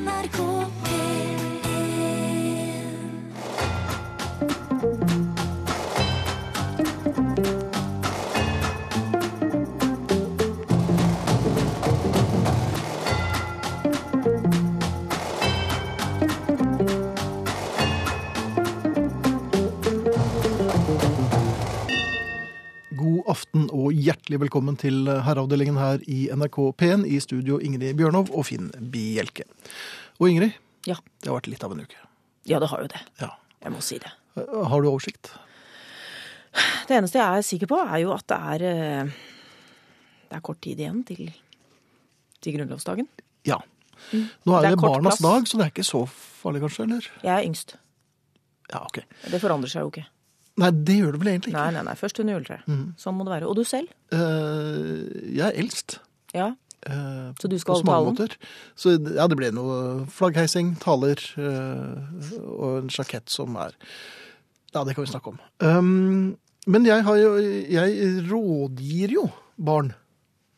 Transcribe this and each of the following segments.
NRK hjertelig velkommen til herreavdelingen her i NRK P1 i studio Ingrid Bjørnov og Finn Bjelke. Og Ingrid, Ja. det har vært litt av en uke. ja, det har jo det. Ja. Jeg må si det. Har du oversikt? Det eneste jeg er sikker på, er jo at det er eh, Det er kort tid igjen til, til grunnlovsdagen. Ja. Nå er Det er det, barnas plass. dag, så det er ikke så farlig kanskje, eller? Jeg er yngst. Ja, ok. Det forandrer seg jo ikke. Nei, det gjør det vel egentlig ikke. Nei, nei, nei. Først under juletreet. Sånn må det være. Og du selv? Uh, jeg er eldst. Ja. Uh, Så du skal holde talen? måter. Så ja, det ble noe flaggheising, taler uh, og en sjakett som er Ja, det kan vi snakke om. Um, men jeg har jo Jeg rådgir jo barn.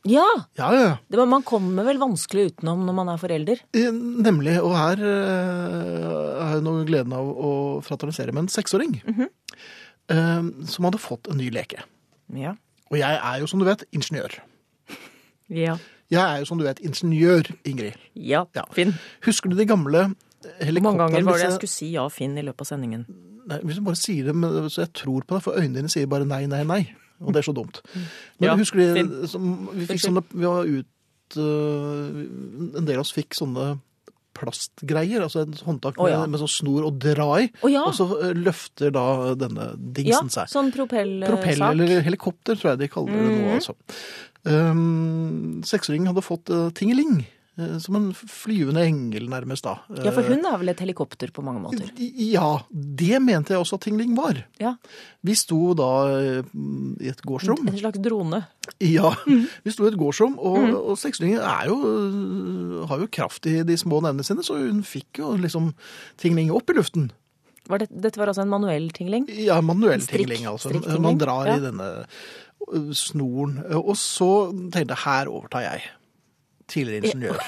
Ja! Ja, ja, var, man kommer vel vanskelig utenom når man er forelder. Nemlig. Og her har jeg nå gleden av å fraternisere med en seksåring. eh, som hadde fått en ny leke. Ja. Og jeg er jo, som du vet, ingeniør. Ja. Jeg er jo, som du vet, ingeniør, Ingrid. Ja. Ja. Finn. Husker du de gamle Hvor mange ganger var det jeg skulle si ja, Finn, i løpet av sendingen? Nei, hvis du bare sier det, men- så jeg tror på det, for øynene dine sier bare nei, nei, nei. Og det er så dumt. Men Ja, husker du som, vi fikk sånne, vi var ut, uh, en del av oss fikk sånne plastgreier, altså en håndtak oh, ja. med, med sånn snor å dra i, Oh, ja. og så løfter da denne Ja, dingsen seg. sånn propellsak. Propell eller helikopter, tror jeg de kaller det Mhm. nå, altså. Um, seksåringen hadde fått uh, tingeling, eh, som en flyvende engel nærmest da. Ja, for hun er vel et helikopter på mange måter. Ja, det mente jeg også at Tingling var. Ja. Vi sto da eh, i et gårdsrom. En slags drone. Ja, Mm. vi sto i et gårdsrom, og, og er jo, øh, har jo kraft i de små nevnene sine, så hun fikk jo liksom Tingling opp i luften. Var det, dette var altså en manuell tingling? Ja, manuell Strikk- tingling, altså. Man drar ja. i denne snoren. Og så tenkte jeg, her overtar jeg. Tidligere ingeniør.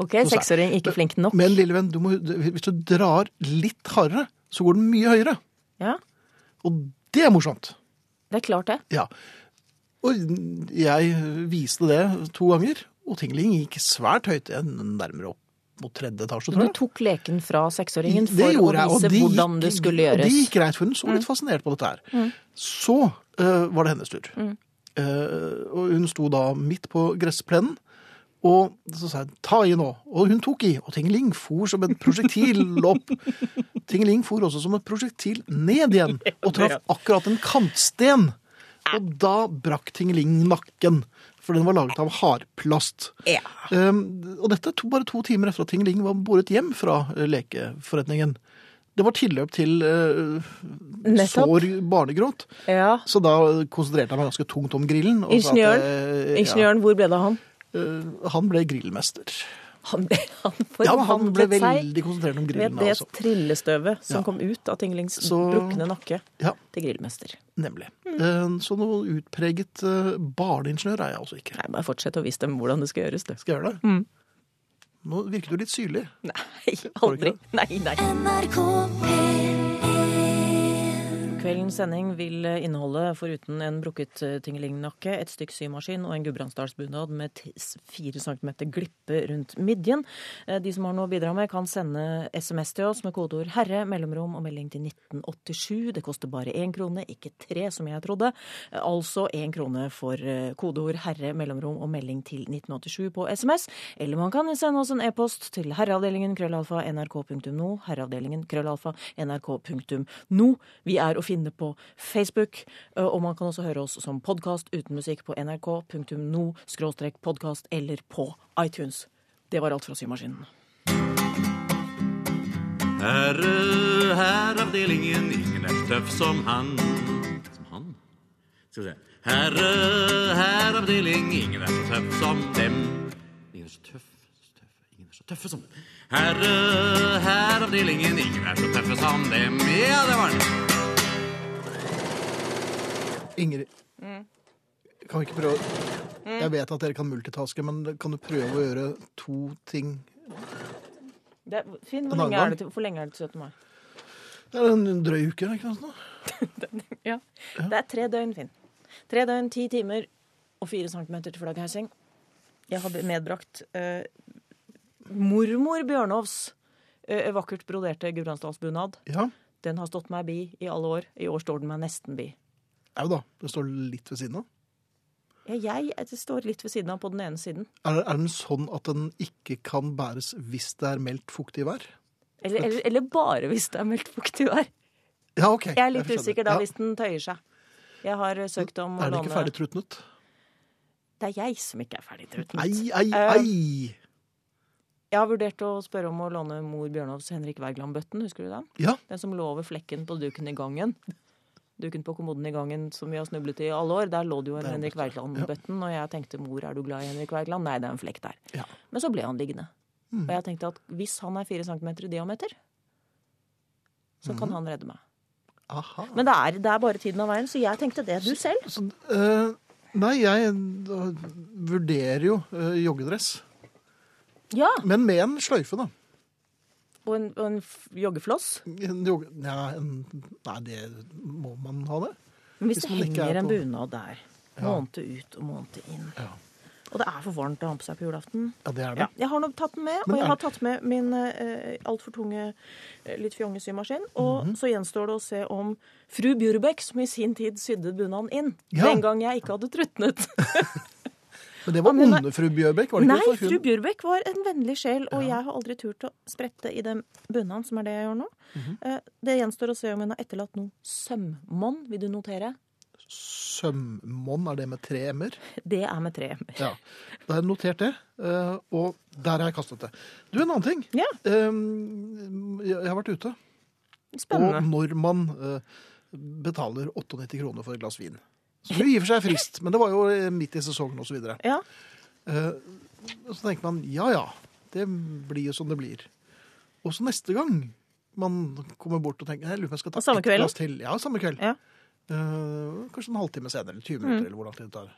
Ok, seksåring, ikke flink nok. Men lille venn, du må, hvis du drar litt hardere, så går den mye høyere. Ja, Og det er morsomt. det er klart det. Ja. Og jeg viste det to ganger, og Tingling gikk svært høyt nærmere opp mot tredje etasje, tror jeg. Du tok leken fra seksåringen for å vise det hvordan gikk- det skulle gjøres. det. Mm. gikk greit, for hun så litt fascinert på dette her. Så uh, var det hennes tur. Mm. Uh, og hun sto da midt på gressplenen, og så sa jeg 'ta i nå'. Og hun tok i, og Tingeling for som et prosjektil opp. Tingeling for også som et prosjektil ned igjen, og traff akkurat en kantsten. Og da brakk Tingeling nakken, for den var laget av hardplast. Ja. Um, og dette to, bare to timer etter at Tingeling var båret hjem fra eh, lekeforretningen. Det var tilløp til uh, sår barnegråt. ja. Så da konsentrerte jeg meg ganske tungt om grillen. sa at, Ingeniøren? ja. Ingeniøren, hvor ble det av han? Eh, han ble grillmester. Han, ble, han Ja, han ble veldig konsentrert om grillen. Med det Altså. trillestøvet som Ja. kom ut av Tinglings Så- brukne nakke Ja, til grillmester. nemlig. Mm. Så noe utpreget eh, barneingeniør er jeg altså ikke. Nei, bare fortsett å vise dem hvordan det skal gjøres, du. Skal jeg gjøre det? Mm. Nå virker du litt syrlig. Nei, aldri. Nei, nei. NRK P1 Kveldens sending vil inneholde, foruten en brukket eh, tingelingnakke, et stykk symaskin og en gudbrandsdalsbunad med fire centimeter glippe rundt midjen. Eh, De som har noe å bidra med, kan sende SMS til oss med kodeord 'herre', mellomrom og melding til 1987. Det koster bare én krone, ikke tre, som jeg trodde. Eh, Altså én krone for kodeord 'herre', mellomrom og melding til 1987 på SMS. Eller man kan sende oss en e-post til herreavdelingen krøllalfa nrk.no, herreavdelingen krøllalfa nrk.no. Vi er å finne på Facebook, og man kan også høre oss som podkast uten musikk på nrk.no podkast eller på iTunes. Det var alt fra Symaskinen. Herre, herreavdelingen, ingen er tøff som han. Som han? Skal vi se. Herre, herreavdeling, ingen er så tøff som dem. Ingen er så tøff, så tøffe, ingen er så tøffe som dem. Herre, herreavdelingen, ingen er så tøffe som dem. Ja, det var den. Ingrid, kan vi ikke prøve Jeg vet at dere kan multitaske, men kan du prøve å gjøre to ting Det er, Finn, hvor lenge, er det til, hvor lenge er det til 17. mai? Det er en drøy uke, er ikke sant? Ja. Det er tre døgn, Finn. Tre døgn, ti timer og fire centimeter til flaggheising. Jeg har medbrakt eh, mormor Bjørnovs eh, vakkert broderte gudbrandsdalsbunad. Ja. Den har stått meg bi i alle år. I år står den meg nesten bi. Au da. Det står litt ved siden av. Ja, jeg står litt ved siden av på den ene siden. Er, er den sånn at den ikke kan bæres hvis det er meldt fuktig vær? Eller, eller, eller bare hvis det er meldt fuktig vær. Ja, ok. Jeg er litt jeg usikker da Ja. hvis den tøyer seg. Jeg har søkt om å Er den ikke ferdig trutnet? Det er jeg som ikke er ferdig trutnet. Ei, ei, ei! Jeg har vurdert å spørre om å låne mor Bjørnovs Henrik Wergeland-bøtten. Husker du den? Ja, Den som lå over flekken på duken i gangen. Duken på kommoden i gangen som vi har snublet i alle år. Der lå det jo en Det en Henrik bøtte, Wergeland-bøtten, og jeg tenkte mor, er du glad i Henrik Wergeland? Nei, det er en flekk der. Ja. Men så ble han liggende. Mm. Og jeg tenkte at hvis han er fire centimeter i diameter, så Mm. kan han redde meg. aha. Men det er, det er bare tiden av veien, så jeg tenkte det du selv. Så, eh, nei, jeg vurderer jo eh, joggedress. Ja, Men med en sløyfe, da. Og en, og en joggefloss. En jogge... Ja, en... Nei, det må man ha det. Men hvis, Hvis det henger er en bunad der, Ja. måned ut og måned inn, Ja, og det er for varmt å ha på seg på julaften ja det er det. Ja, jeg har nå tatt den med, og jeg har tatt med min eh, altfor tunge eh, litt fjonge symaskin. Og Mhm. så gjenstår det å se om fru Bjurbekk, som i sin tid sydde bunaden inn, Ja. den gang jeg ikke hadde trutnet Men det var Ja, men- onde fru Bjørbekk, var det Nei, ikke? For fru Bjørbæk var en vennlig sjel, og jeg har aldri turt å sprette i den bunaden, som er det jeg gjør nå. Mm -hmm. Det gjenstår å se om hun har etterlatt noe sømmonn, vil du notere? Sømmonn, er det med tre m-er? Det er med tre m-er. Ja. Da har jeg notert det, eh, og der har jeg kastet det. Du, en annen ting. Ja, Eh, Jeg har vært ute, og spennende. når man eh, betaler 98 kroner for et glass vin Som jo i og for seg er frist, men det var jo eh, midt i sesongen osv. Så, videre. Ja, Eh, så tenker man ja ja, det blir jo som det blir. Og så neste gang man kommer bort og tenker jeg lurer på om jeg skal ta Og samme ett glass til. Ja, samme kveld. Ja. Uh, kanskje en halvtime senere, eller 20 minutter, eller hvor lang tid det tar.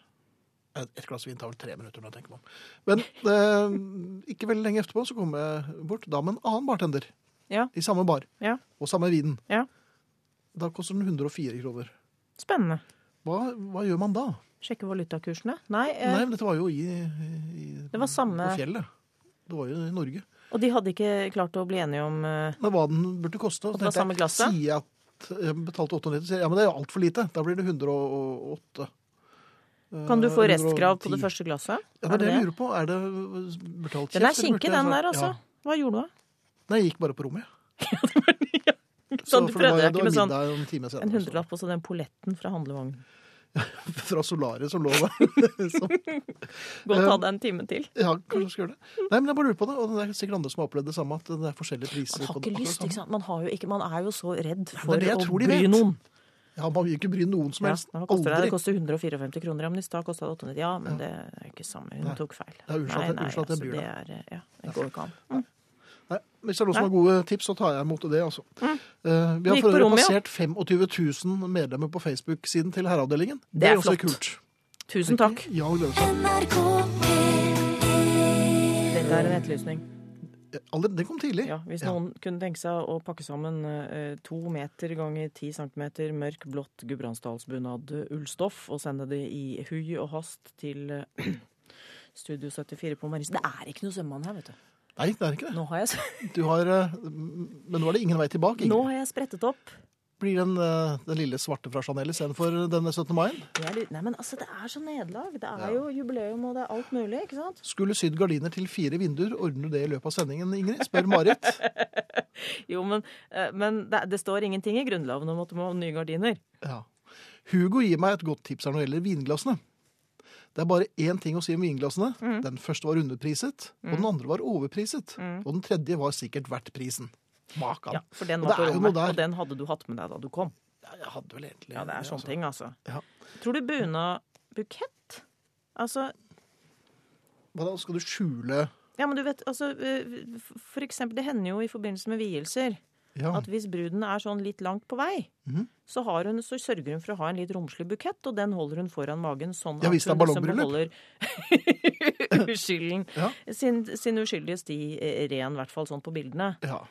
Et et glass vin tar vel tre minutter, når jeg tenker meg om. Men uh, ikke veldig lenge etterpå så kommer jeg bort da med en annen bartender ja, i samme bar, ja. og samme vinen. ja. Da koster den 104 kroner. Spennende. Hva, hva gjør man da? Sjekke valutakursene? Nei, eh, Nei, men dette var jo i, i Det var samme- på fjellet. Det var jo i Norge. og de hadde ikke klart å bli enige om eh, Men hva den burde koste. Og Så tenkte jeg? Sier jeg at jeg betalte 98, sier jeg, ja, men det er jo altfor lite. Da blir det 108. Kan du få Eh, restkrav på det første glasset? Ja, det er det jeg lurer på. Er det betalt Den er kjeft, kinkig, den der, altså. Ja. Hva gjorde du da? Nei, jeg gikk bare på rommet. Sånn, du det var- prøvde deg ikke med sånn en time senere. en hundrelapp og så den polletten fra handlevognen. Fra Solaris som lå der. Så, Gå og ta deg en time til. ja, kanskje jeg skal gjøre det. Nei, men jeg bare lurer på det. Og det er sikkert andre som har opplevd det samme, at det er forskjellige priser. Man har ikke det, lyst, ikke sant? Man, har jo ikke, man er jo så redd for det det å bry vet. noen. Ja, Man vil ikke bry noen som Ja, helst. det? Aldri. det koster 154 kroner. Ja, men i stad kosta det 890. Ja, men det er ikke samme. Hun Nei. tok feil. Det er at jeg- unnskyld at jeg altså, bryr det er Ja, det går ikke an. Mm. Nei, hvis det er noen som har gode tips, så tar jeg imot det. altså. Eh, vi Vi har gikk for øvrig rommet, ja. passert 25 000 medlemmer på Facebook-siden til Herreavdelingen. Det er også flott. kult. Tusen takk. Ja, gleder seg. NRK P1 Dette er en etterlysning. Allerede- Den kom tidlig. Ja, hvis Ja. noen kunne tenke seg å pakke sammen eh, to meter ganger ti centimeter mørk, blått gudbrandsdalsbunad ullstoff og sende det i hui og hast til eh, Studio 74 på Marisen. Det er ikke noe sømmann her, vet du. Nei, det er ikke det. Nå har jeg, Du har, eh, men nå er det ingen vei tilbake. Ingrid. nå har jeg sprettet opp. Blir den, eh, den lille svarte fra Chanel istedenfor denne 17. mai? Nei, men altså, det er så nederlag. Det er Ja. jo jubileum, og det er alt mulig, ikke sant? Skulle sydd gardiner til fire vinduer, ordner du det i løpet av sendingen, Ingrid? Spør Marit. Jo, men, eh, men det, det står ingenting i Grunnloven om at du må ha nye gardiner. Ja. Hugo gir meg et godt tips her når det gjelder vinglassene. Det er bare én ting å si om vinglassene. Mm. Den første var underpriset, og den andre var overpriset. Mm. Og den tredje var sikkert verdt prisen. Makan. Ja, for den var på rommet, og den hadde du hatt med deg da du kom. Ja, Jeg hadde vel egentlig Ja, det er sånne altså. ting, altså. Ja. Tror du bunadbukett? Altså, Hva da, skal du skjule ja, men du vet, altså, eh, for eksempel, det hender jo i forbindelse med vielser Ja. at hvis bruden er sånn litt langt på vei, Mhm. så, har hun, så sørger hun for å ha en litt romslig bukett, og den holder hun foran magen, sånn Ja, at hun liksom beholder uskylden, Ja. sin, sin uskyldige sti eh, ren, i hvert fall sånn på bildene. ja.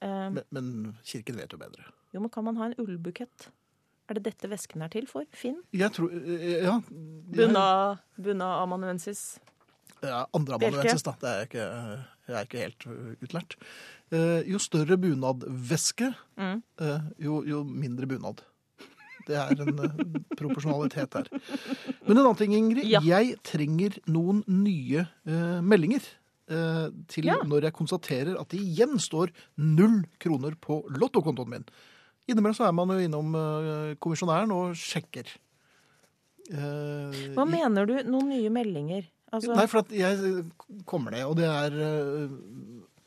Um, Men, men kirken vet jo bedre. jo, men kan man ha en ullbukett? Er det dette vesken er til for? Finn? Jeg tror eh, Ja. Bunna, bunna amanuensis. Andre Bjelke. amanuensis, da. Det er ikke, jeg er ikke helt utlært. Eh, jo større bunadveske, Mm. eh, jo, jo mindre bunad. Det er en eh, proporsjonalitet her. Men en annen ting, Ingrid. Ja. Jeg trenger noen nye uh, meldinger. til Ja. når jeg konstaterer at det igjen står null kroner på lottokontoen min. Innimellom så er man jo innom kommisjonæren og sjekker. Hva mener du? Noen nye meldinger? Altså, Nei, for at jeg kommer ned, og det er øh,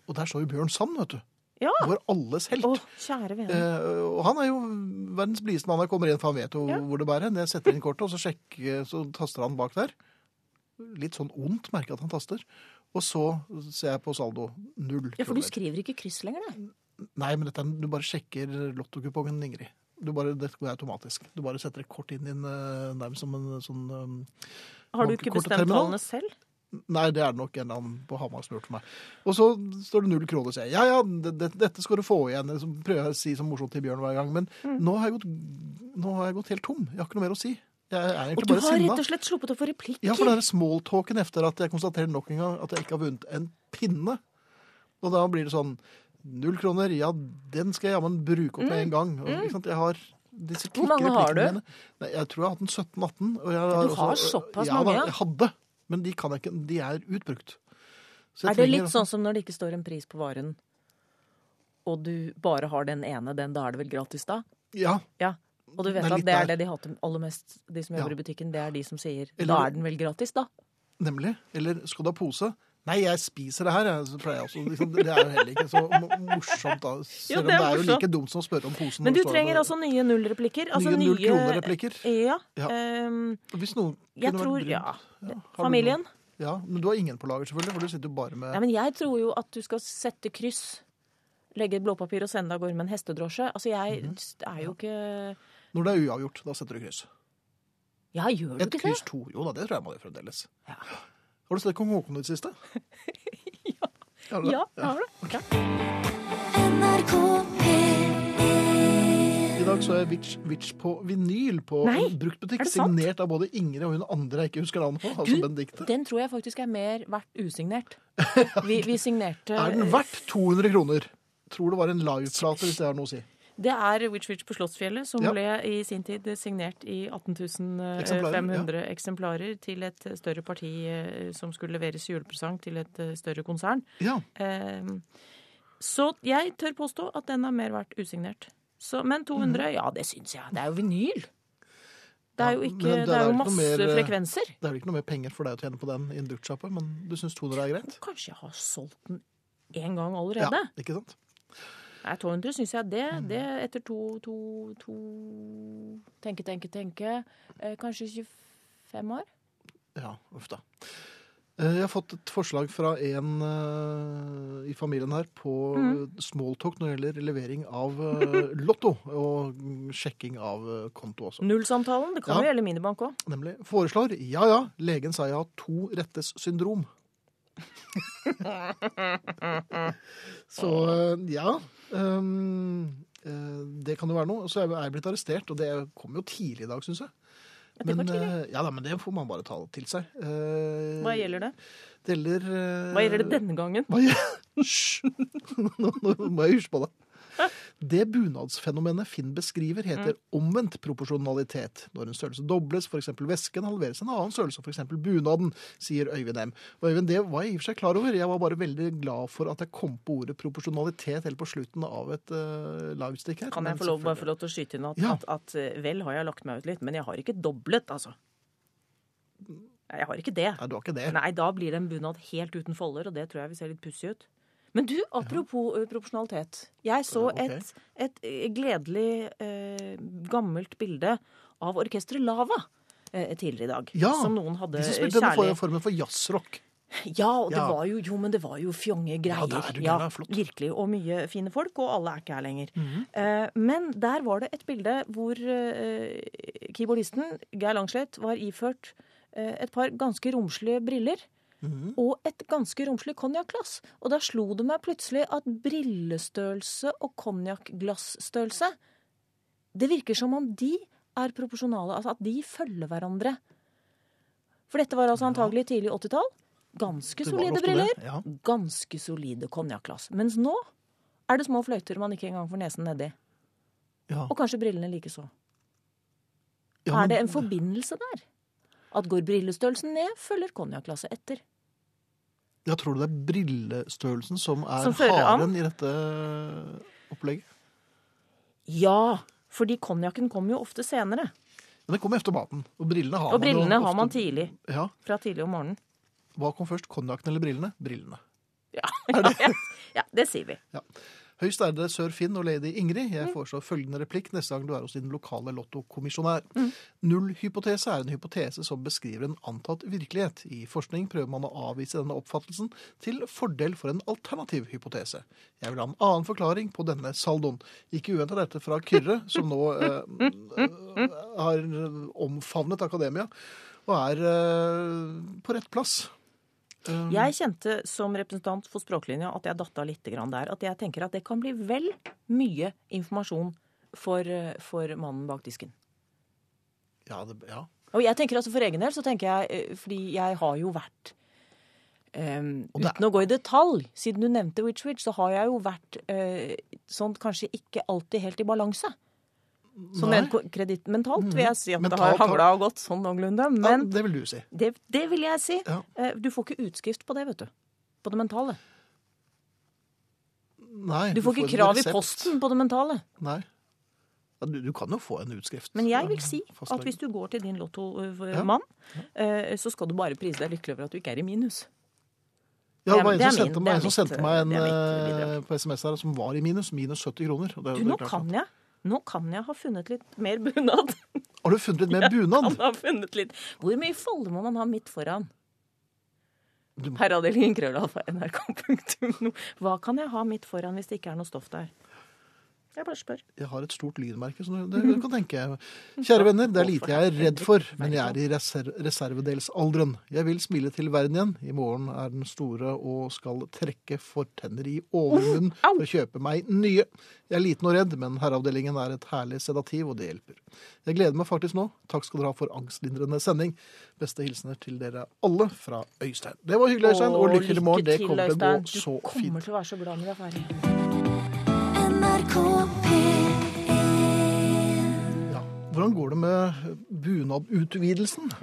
Og der står jo Bjørn Sand, vet du. ja! Vår alles helt. Å, kjære vene. Eh, og han er jo verdens blideste mann. Han kommer inn, for han vet jo Ja. hvor det bærer hen. Jeg setter inn kortet, og så sjekker, så taster han bak der. Litt sånn ondt merker jeg at han taster. Og så ser jeg på saldo. Null Ja, for du skriver ikke kryss lenger, da? Nei, men dette er, du bare sjekker lottokupongen, Ingrid. Du bare, det går automatisk. Du bare setter et kort inn din, en nærmest som en sånn um, Har du ikke bestemt tallene selv? Nei, det er det nok en eller annen på Hamar som har gjort for meg. Og så står det null kroner, sier jeg. Ja, ja, det, det, dette skal du få igjen. Jeg prøver jeg å si som morsomt til Bjørn hver gang. Men Mm. nå, har gått, nå har jeg gått helt tom. Jeg har ikke noe mer å si. Og du har sinna. rett og slett sluppet å få replikker. Ja, for det er smalltalken etter at jeg konstaterer nok en gang at jeg ikke har vunnet en pinne. Og da blir det sånn Null kroner, ja, den skal jeg jammen bruke opp med en gang. Og, ikke sant? Jeg har disse Mm. Hvor mange har du? mine. Nei, jeg tror jeg har hatt en 17-18. og jeg Du har også- såpass ja, mange, ja. Jeg hadde, men de kan jeg ikke. De er utbrukt. Er det litt sånn som når det ikke står en pris på varen, og du bare har den ene, den, da er det vel gratis da? Ja. Ja. Og du vet Det at det er der. det de hater aller mest, de som jobber Ja. i butikken, det er de som sier Eller- da er den vel gratis, da? Nemlig. Eller skal du ha pose? Nei, jeg spiser det her. Jeg, så pleier jeg også. Liksom, det er jo heller ikke så morsomt, da. Selv om det er jo morsomt. like dumt som å spørre om posen. Men du trenger altså nye nullreplikker. Altså nye null kroner-replikker. Ja. Ja. Um, Hvis noen jeg kunne tror brydd. Ja. Ja, Familien? Ja, men du har ingen på lager, selvfølgelig, for du sitter jo bare med Nei, men jeg tror jo at du skal sette kryss. Legge et blåpapir og sende av gårde med en hestedrosje. Altså, jeg mm -hmm. er jo ikke Når det er uavgjort, da setter du kryss. Ja, gjør du Et ikke kryss det? to. Jo da, det tror jeg man gjør fremdeles. Ja. Har du sett Kong Haakon i det siste? ja. Har? Ja, jeg har det. Ja. NRK I dag så jeg Witch, Witch på vinyl på Nei, en bruktbutikk. er? Signert av både Ingrid og hun andre jeg ikke husker navnet på. Altså Du, Benedikte. Den tror jeg faktisk er mer verdt usignert. Vi, vi signerte Er den verdt 200 kroner? Tror det var en liveplate, hvis det har noe å si. Det er Witch Witch på Slottsfjellet, som Ja. ble i sin tid signert i 18.500 Eksemplarer, 500 eksemplarer til et større parti eh, som skulle leveres julepresang til et eh, større konsern. Ja. Eh, Så jeg tør påstå at den er mer verdt usignert. Så, men 200, ja, det syns jeg. Det er jo vinyl. Det er jo, ikke, det det er jo masse mer, eh, frekvenser. Det er vel ikke noe mer penger for deg å tjene på den i en duktsjappe, men du syns 200 er greit? Kanskje jeg har solgt den én gang allerede. Ja, ikke sant? Nei, 200 syns jeg det. Mm. Det etter to, to, to Tenke, tenke, tenke. Eh, kanskje 25 år? Ja, uff da. Eh, Jeg har fått et forslag fra en uh, i familien her på Mm. smalltalk når det gjelder levering av uh, lotto og sjekking av uh, konto også. Nullsamtalen. Det kan Ja. jo gjelde minibank òg. Nemlig foreslår ja ja, legen sa jeg har to rettes syndrom. Så ja. eh, det kan jo være noe. Så er jeg blitt arrestert, og det kom jo tidlig i dag, syns jeg. det var tidlig. eh, ja, da, men det får man bare ta til seg. Uh, Hva gjelder det? Det gjelder uh, Hva gjelder det denne gangen? hva! Nå, nå må jeg huske på det. Det bunadsfenomenet Finn beskriver, heter omvendt proporsjonalitet. Når en størrelse dobles, f.eks. væsken, halveres en annen størrelse, f.eks. bunaden, sier Øyvind M. Og Øyvind, det var jeg i og for seg klar over. Jeg var bare veldig glad for at jeg kom på ordet proporsjonalitet helt på slutten av et uh, livestick her. Kan jeg få lov, bare få lov til å skyte inn at, Ja. at, at eh, vel har jeg lagt meg ut litt, men jeg har ikke doblet, altså. Jeg har ikke det. Nei, du har ikke det. Nei, da blir det en bunad helt uten folder, og det tror jeg vil se litt pussig ut. Men du, apropos ja. proporsjonalitet. Jeg så et, et eh, gledelig eh, gammelt bilde av orkesteret Lava eh, tidligere i dag. Ja, som noen hadde De som spilte denne for- formen for jazzrock. Ja, og det Ja. var jo, jo, men det var jo fjonge greier. Ja, det er- du ja, flott. virkelig. Og mye fine folk, og alle er ikke her lenger. Mhm. Eh, men der var det et bilde hvor eh, keyboardisten Geir Langslett var iført eh, et par ganske romslige briller. Mhm. Og et ganske romslig konjakkglass. Og da slo det meg plutselig at brillestørrelse og konjakkglassstørrelse Det virker som om de er proporsjonale. Altså at de følger hverandre. For dette var altså antagelig tidlig 80-tall. Ganske solide det, briller. ja. Ganske solide konjakkglass. Mens nå er det små fløyter man ikke engang får nesen nedi. Ja. Og kanskje brillene likeså. Ja, er det en forbindelse der? At går brillestørrelsen ned, følger konjakkglasset etter. Ja, tror du det er brillestørrelsen som er Som haren i dette opplegget? Ja, fordi konjakken kommer jo ofte senere. Men den kommer etter maten. Og brillene har Og man brillene har ofte- man tidlig. Ja. Fra tidlig om morgenen. Hva kom først, konjakken eller brillene? Brillene. Ja, ja, ja, det sier vi. Høyst ærede sør Finn og lady Ingrid, Mm. jeg foreslår følgende replikk neste gang du er hos din lokale lottokommisjonær. Mm. Nullhypotese er en hypotese som beskriver en antatt virkelighet. I forskning prøver man å avvise denne oppfattelsen til fordel for en alternativ hypotese. Jeg vil ha en annen forklaring på denne saldoen. Ikke uventet dette fra Kyrre, som nå eh, eh, har omfavnet akademia og er eh, på rett plass. Eh, Jeg kjente som representant for språklinja at jeg datta litt der. At jeg tenker at det kan bli vel mye informasjon for, eh, for mannen bak disken. ja, det, ja. Og jeg tenker altså for egen del, så tenker jeg, eh, fordi jeg har jo vært Um, er- Uten å gå i detalj, siden du nevnte Witch Witch, så har jeg jo vært uh, sånn kanskje ikke alltid helt i balanse. Som rent en kreditt mentalt vil jeg si at det Mentalt har har- hagla og gått sånn noenlunde. ja, det vil du si. det, det vil jeg si. Ja. Eh, Du får ikke utskrift på det, vet du. På det mentale. Nei, Du får ikke krav i posten på det mentale. Nei. Ja, du, du kan jo få en utskrift. Men jeg vil si at hvis du går til din lottomann, eh, så skal du bare prise deg lykkelig over at du ikke er i minus. Ja, det var en som sendte det meg, en som sendte meg en det eh, på SMS her som var i minus. Minus 70 kroner. Det, Du, det nå kan jeg Nå kan jeg ha funnet litt mer bunad. Har du funnet litt mer Kan bunad? ha funnet litt. Hvor mye folde må man ha midt foran? Du- Herreavdelingen krøllalfa nrk.no. Hva kan jeg ha midt foran hvis det ikke er noe stoff der? Jeg bare spør. Jeg har et stort lydmerke, så det, det kan tenke. Kjære venner, det er lite jeg er redd for, men jeg er i reser reservedelsalderen. Jeg vil smile til verden igjen. I morgen er den store og skal trekke fortenner i overmunnen for å kjøpe meg nye. Jeg er liten og redd, men herreavdelingen er et herlig sedativ, og det hjelper. Jeg gleder meg faktisk nå. Takk skal dere ha for angstlindrende sending. Beste hilsener til dere alle fra Øystein. Det var hyggelig, Øystein, og lykke til i morgen. Det kommer til å gå så fint. Du kommer til å være så glad når du er ferdig. Hvordan går det med bunadutvidelsen?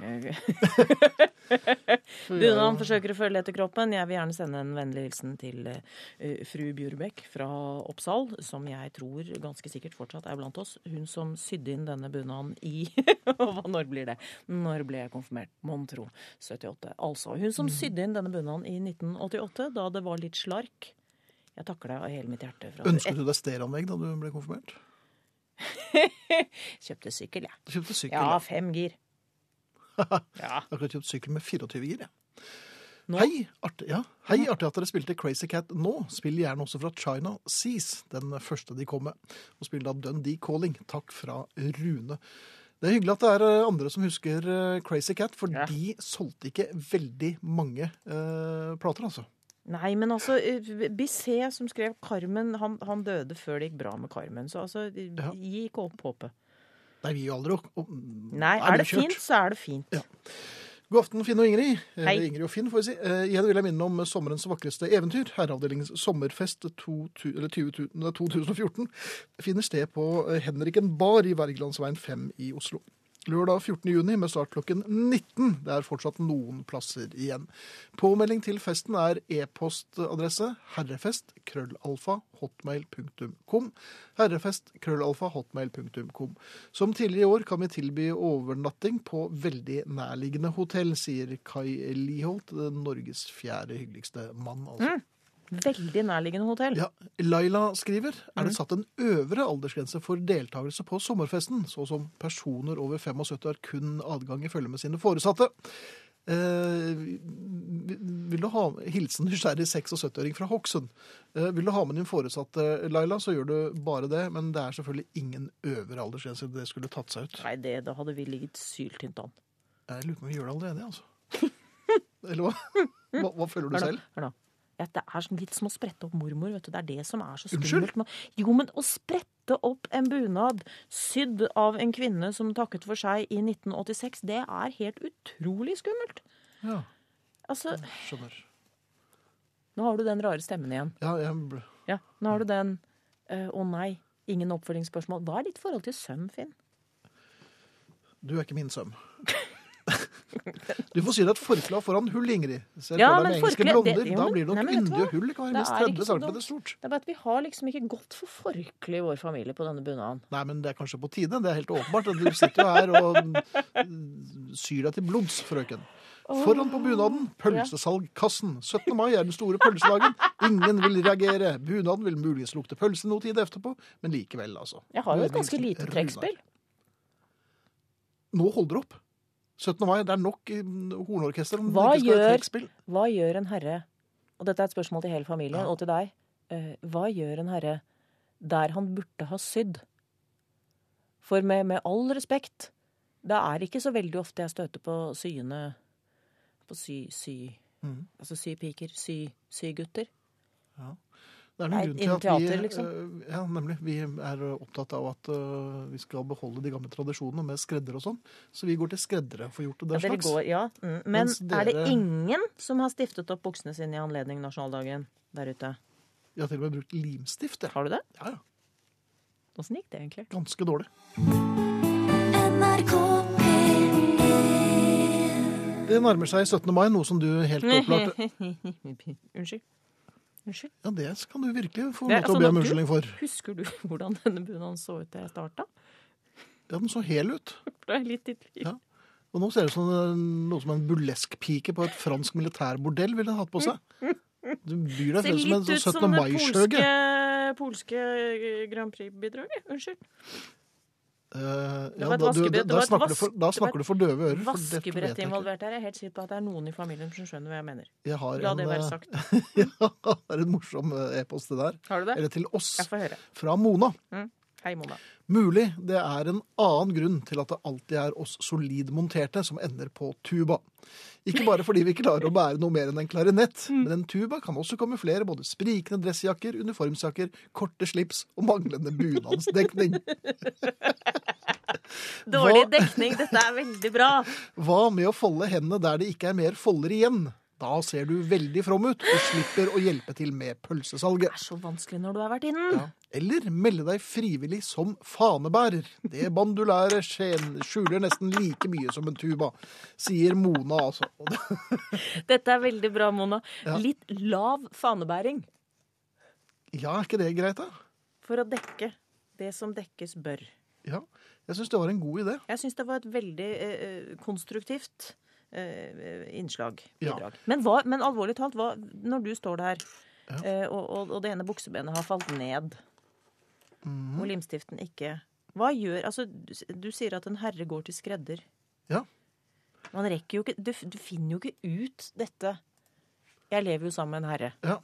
Bunaden forsøker å følge etter kroppen. Jeg vil gjerne sende en vennlig hilsen til eh, fru Bjurbekk fra Oppsal, som jeg tror ganske sikkert fortsatt er blant oss. Hun som sydde inn denne bunaden i Når blir det? Når ble jeg konfirmert? Mon tro. 78. Altså. Hun som sydde inn denne bunaden i 1988, da det var litt slark. Jeg takker deg av hele mitt hjerte. Ønsket du deg stereoanlegg da du ble konfirmert? Kjøpte sykkel, jeg. Du kjøpte sykkel. Ja, Ja. fem gir. Ja. Jeg har akkurat kjøpt sykkel med 24 gir. Ja. Hei, artig, ja. Hei, artig at dere spilte Crazy Cat nå. Spill gjerne også fra China Seas, den første de kom med. Og spill da Dundee Calling. Takk fra Rune. Det er hyggelig at det er eh, andre som husker eh, Crazy Cat, for Ja. de solgte ikke veldig mange eh, plater, altså. Nei, men altså eh, Bisset, som skrev Carmen, han, han døde før det gikk bra med Carmen. Så altså, Ja. gi ikke opp håpet. Nei, vi gir aldri opp. Nei, er det kjørt. fint, så er det fint. Ja. God aften, Finn og Ingrid. Eh, Hei. Ingrid og Finn, får vi si. Eh, igjen vil jeg minne om sommerens vakreste eventyr. Herreavdelingens sommerfest to, tu- eller 20, 2014 finner sted på eh, Henriken bar i Wergelandsveien 5 i Oslo. Lørdag 14. juni med start klokken 19. Det er fortsatt noen plasser igjen. Påmelding til festen er e-postadresse herrefest krøllalfa hotmail.com. Herrefest krøllalfa hotmail.com. Som tidligere i år kan vi tilby overnatting på veldig nærliggende hotell, sier Kai Liholt, Norges fjerde hyggeligste mann. Altså. Veldig nærliggende hotell. Ja, Laila skriver er det satt en øvre aldersgrense for deltakelse på sommerfesten, så som personer over 75 har kun adgang i følge med sine foresatte. Eh, vil du ha Hilsen nysgjerrig 76-åring fra Hokksund. Eh, vil du ha med din foresatte, Laila, så gjør du bare det. Men det er selvfølgelig ingen øvre aldersgrense. Det skulle tatt seg ut. Nei, det, da hadde vi ligget syltynt an. Jeg lurer på om vi gjør det allerede, altså. Eller hva? Hva, hva føler du selv? Hør nå. Ja, det er sånn litt som å sprette opp mormor. vet du. Det er det som er så skummelt. Unnskyld? Jo, men å sprette opp en bunad sydd av en kvinne som takket for seg i 1986, det er helt utrolig skummelt. Ja, Altså, skjønner. nå har du den rare stemmen igjen. Ja, jeg. Ja, nå har du den eh, å nei, ingen oppfølgingsspørsmål. Hva er ditt forhold til søm, Finn? Du er ikke min søm. Du får si deg et forkle foran hull, Ingrid. Se Ja, for deg med engelske forkle- blonder. det- jo, da blir det nok yndige hull. Kan være Det minst er ikke 30 så cm stort. Det er bare at vi har liksom ikke gått for forkle i vår familie på denne bunaden. Nei, men det er kanskje på tide. Det er helt åpenbart. Du sitter jo her og mm, syr deg til blods, frøken. Foran på bunaden, pølsesalgkassen. 17. mai er den store pølsedagen. Ingen vil reagere. Bunaden vil muligens lukte pølse noe tid etterpå, men likevel, altså. Jeg har jo et ganske lite trekkspill. Nå holder det opp. 17. mai, det er nok hornorkester om Hva det ikke skal være trekkspill. Hva gjør en herre, og dette er et spørsmål til hele familien Ja. og til deg, eh, hva gjør en herre der han burde ha sydd? For med, med all respekt, det er ikke så veldig ofte jeg støter på syende På sy... sy Mhm. Altså sypiker, sy, sygutter. Det er noen grunn til at vi, teater, liksom. eh, ja, nemlig, vi er opptatt av at uh, vi skal beholde de gamle tradisjonene med skredder og sånn. Så vi går til skreddere for gjort det Ja, der dere slags. går, ja. Mm. Men dere... er det ingen som har stiftet opp buksene sine i anledning nasjonaldagen der ute? Jeg har til og med brukt limstift. jeg. Har du det? Ja, ja. Åssen gikk det egentlig? Ganske dårlig. NRK Det nærmer seg 17. mai, noe som du helt opplagt Unnskyld. Unnskyld. Ja, det kan du virkelig få lov til å altså be om unnskyldning for. Husker du hvordan denne bunaden så ut da jeg starta? Ja, den så hel ut. Da er jeg litt i tvil. Ja. Og nå ser det ut som noe som en burleskpike på et fransk militærbordell ville hatt på seg. Du byr deg Ser frem som en litt ut sånn som 17. det mai-skjøge. polske, polske Grand Prix-bidraget. Unnskyld. Eh, Det ja, var et da, du, vaskebrett, da, det snakker, du for, da snakker du for døve ører. Vaskebrett involvert her. Jeg er helt sikker på at det er noen i familien som skjønner hva jeg mener. Jeg har La en, det være eh, sagt. jeg det er en morsom eh, e-post. Har du det? Eller til oss, fra Mona. Hei, Mona. Mulig det er en annen grunn til at det alltid er oss solidmonterte som ender på tuba. Ikke bare fordi vi klarer å bære noe mer enn en klarinett, men en tuba kan også kamuflere både sprikende dressjakker, uniformsjakker, korte slips og manglende bunadsdekning. Dårlig dekning. Dette er veldig bra. Hva med å folde hendene der det ikke er mer folder igjen? Da ser du veldig from ut og slipper å hjelpe til med pølsesalget. Det er så vanskelig når du har vært innen. Ja. Eller melde deg frivillig som fanebærer. Det bandulære skjuler nesten like mye som en tuba, sier Mona, altså. Dette er veldig bra, Mona. Ja. Litt lav fanebæring Ja, er ikke det greit, da? for å dekke det som dekkes bør. Ja. Jeg syns det var en god idé. Jeg syns det var et veldig eh, eh, konstruktivt eh, innslag. Ja. Men, hva, men alvorlig talt, hva, når du står der, Ja. eh, og, og, og det ene buksebenet har falt ned, Mhm. og limstiften ikke Hva gjør Altså, du, sier at en herre går til skredder. Ja. Man rekker jo ikke du, du finner jo ikke ut dette. Jeg lever jo sammen med en herre. Ja.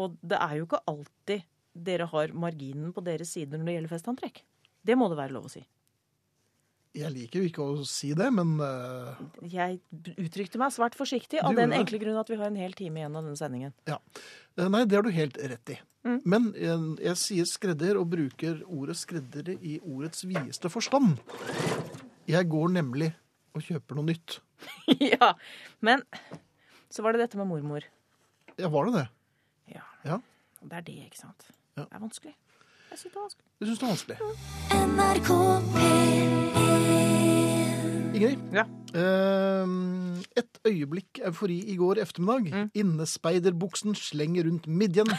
Og det er jo ikke alltid dere har marginen på deres side når det gjelder festantrekk. Det må det være lov å si. Jeg liker jo ikke å si det, men uh... Jeg uttrykte meg svært forsiktig av den enkle grunn at vi har en hel time igjen av denne sendingen. ja. Eh, Nei, det har du helt rett i. Mm. Men jeg, jeg sier skredder og bruker ordet skreddere i ordets videste forstand. Jeg går nemlig og kjøper noe nytt. ja, Men så var det dette med mormor. Ja, var det det? Ja. Ja. Og Det er det, ikke sant? Ja. Det er vanskelig. Jeg synes det er vanskelig. Du syns det er vanskelig? NRK P1 Ingrid? Ja. Uh, et øyeblikk eufori i går ettermiddag. Mm. Innespeiderbuksen slenger rundt midjen.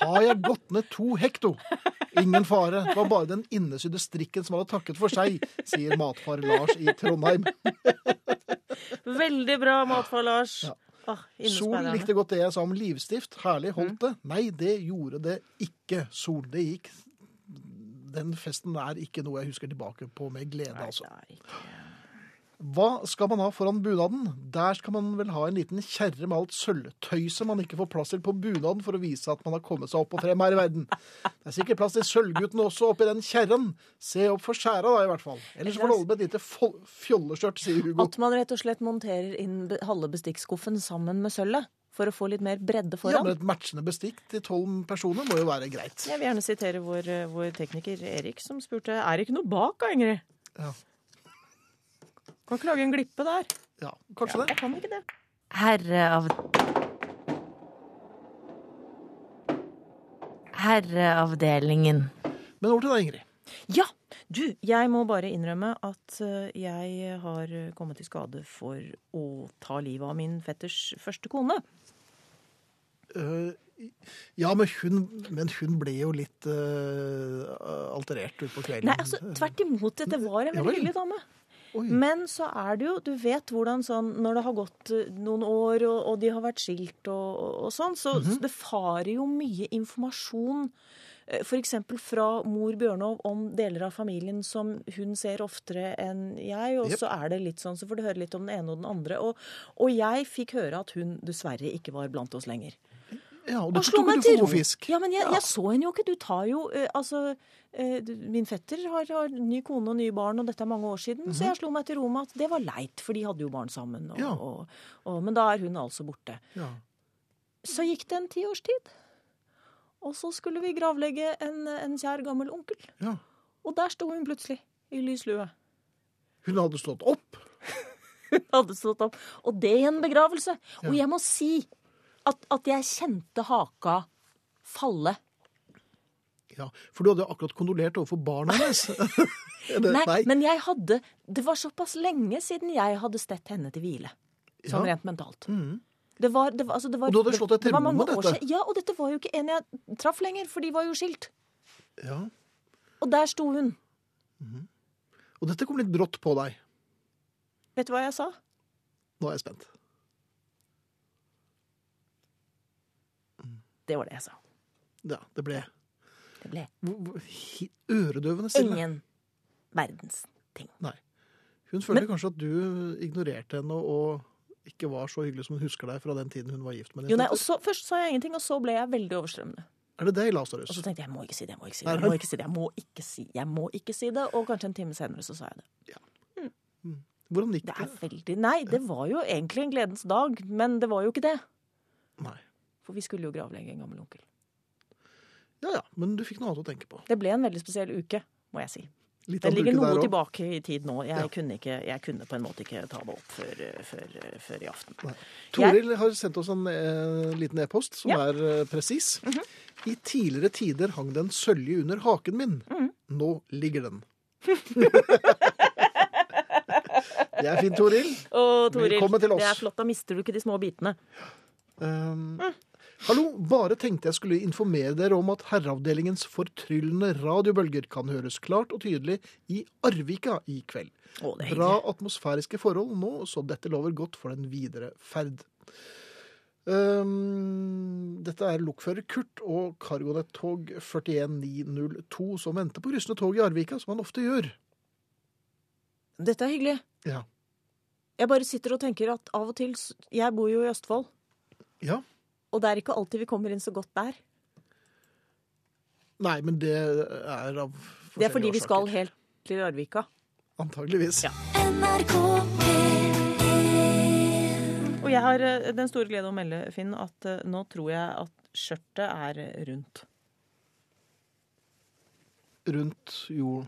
Har jeg gått ned to hekto? Ingen fare. Det var bare den innesydde strikken som hadde takket for seg, sier matfar Lars i Trondheim. Veldig bra matfar, Lars. Ja. Oh, Sol likte godt det jeg sa om livstift. Herlig holdt det. Nei, det gjorde det ikke. Sol, det gikk Den festen er ikke noe jeg husker tilbake på med glede, Nei, altså. er ikke Hva skal man ha foran bunaden? Der skal man vel ha en liten kjerre med alt sølvtøyset man ikke får plass til på bunaden for å vise at man har kommet seg opp og frem her i verden. Det er sikkert plass til Sølvgutten også oppi den kjerren. Se opp for skjæra da, i hvert fall. Ellers får du holde med et lite fjolleskjørt, sier Hugo. At man rett og slett monterer inn halve bestikkskuffen sammen med sølvet. For å få litt mer bredde foran. Ja, men et matchende bestikk til tolv personer må jo være greit. Jeg vil gjerne sitere vår, eh, vår tekniker Erik, som spurte er det ikke noe bak, Ingrid. Ja, Kan ikke lage en glippe der. ja kanskje det. Jeg kan ikke det. Herreav... Herreavdelingen. Men over til deg, Ingrid. Ja! Du, jeg må bare innrømme at eh, jeg har kommet i skade for å ta livet av min fetters første kone. Uh, ja, men hun, men hun ble jo litt uh, alterert utpå kvelden. Nei, altså, tvert imot. Dette var en veldig hyggelig dame. Oi. Men så er det jo, du vet hvordan sånn Når det har gått eh, noen år, og, og de har vært skilt og, og, sånn, så Mhm. så det farer jo mye informasjon. F.eks. fra mor Bjørnov om deler av familien som hun ser oftere enn jeg. Og yep. så er det litt sånn, så får du høre litt om den ene og den andre. Og, og jeg fikk høre at hun dessverre ikke var blant oss lenger. Ja, og Og slo meg til ro. Ja, men jeg, Ja. jeg så henne jo ikke. Du tar jo uh, Altså, uh, min fetter har, har ny kone og nye barn, og dette er mange år siden. Så jeg slo meg til ro med at det var leit, for de hadde jo barn sammen. Og, Mhm. Ja. og, og, men da er hun altså borte. Ja. Så gikk det en tiårstid. Og så skulle vi gravlegge en, en kjær gammel onkel. ja. Og der sto hun plutselig, i lys lue. Hun hadde stått opp. Hun hadde stått opp. Og det i en begravelse. Og jeg må si at, at jeg kjente haka falle. Ja, For du hadde akkurat kondolert overfor barna hennes. Nei, Nei, men jeg hadde Det var såpass lenge siden jeg hadde stett henne til hvile. Sånn Ja. rent mentalt. Mm. Det var, det var, altså det var, Og du hadde slått deg til ro med dette? Ja, og dette var jo ikke en jeg traff lenger, for de var jo skilt. Ja. Og der sto hun. Og dette kom litt brått på deg. Vet du hva jeg sa? Nå er jeg spent. Det var det jeg sa. Ja, det ble Det ble øredøvende stille. ingen verdens ting. Nei. Hun føler kanskje at du ignorerte henne og, ikke var så hyggelig som hun husker deg fra den tiden hun var gift med din Jo, nei, så, Først sa jeg ingenting, og så ble jeg veldig overstrømmende. Er det deg, Lasarus? Og så tenkte jeg jeg må ikke si det, jeg må ikke si det. Jeg må ikke si det, jeg må ikke si, det, jeg må ikke si det. Og kanskje en time senere så sa jeg det. Ja. Hvordan gikk Det det? er veldig Nei, det var jo egentlig en gledens dag, men det var jo ikke det. Nei. For vi skulle jo gravlegge en gammel onkel. Ja ja, men du fikk noe annet å tenke på. Det ble en veldig spesiell uke, må jeg si. Litt Den ligger noe tilbake i tid nå. Jeg, Ja. kunne ikke, jeg kunne på en måte ikke ta det opp før, før, før i aften. Nei. Toril har sendt oss en eh, liten e-post som Ja. Er eh, presis. I tidligere tider hang den sølje under haken min. Mm. Nå ligger den. det er fint, Toril. Å, Toril, Velkommen til oss. det er flott. Da mister du ikke de små bitene. Um, Hallo, bare tenkte jeg skulle informere dere om at Herreavdelingens fortryllende radiobølger kan høres klart og tydelig i Arvika i kveld. Å, det er Bra hyggelig. atmosfæriske forhold nå, så dette lover godt for den videre ferd. Um, dette er lokfører Kurt og Cargonet-tog 41902 som venter på kryssende tog i Arvika, som han ofte gjør. Dette er hyggelig. Ja. Jeg bare sitter og tenker at av og til Jeg bor jo i Østfold, ja. Og det er ikke alltid vi kommer inn så godt der. Nei, men det er av Det er fordi årsaker. vi skal helt til Larvika. Antageligvis. Ja. NRK Og jeg har eh, den store glede å melde, Finn, at eh, nå tror jeg at skjørtet er rundt. Rundt jo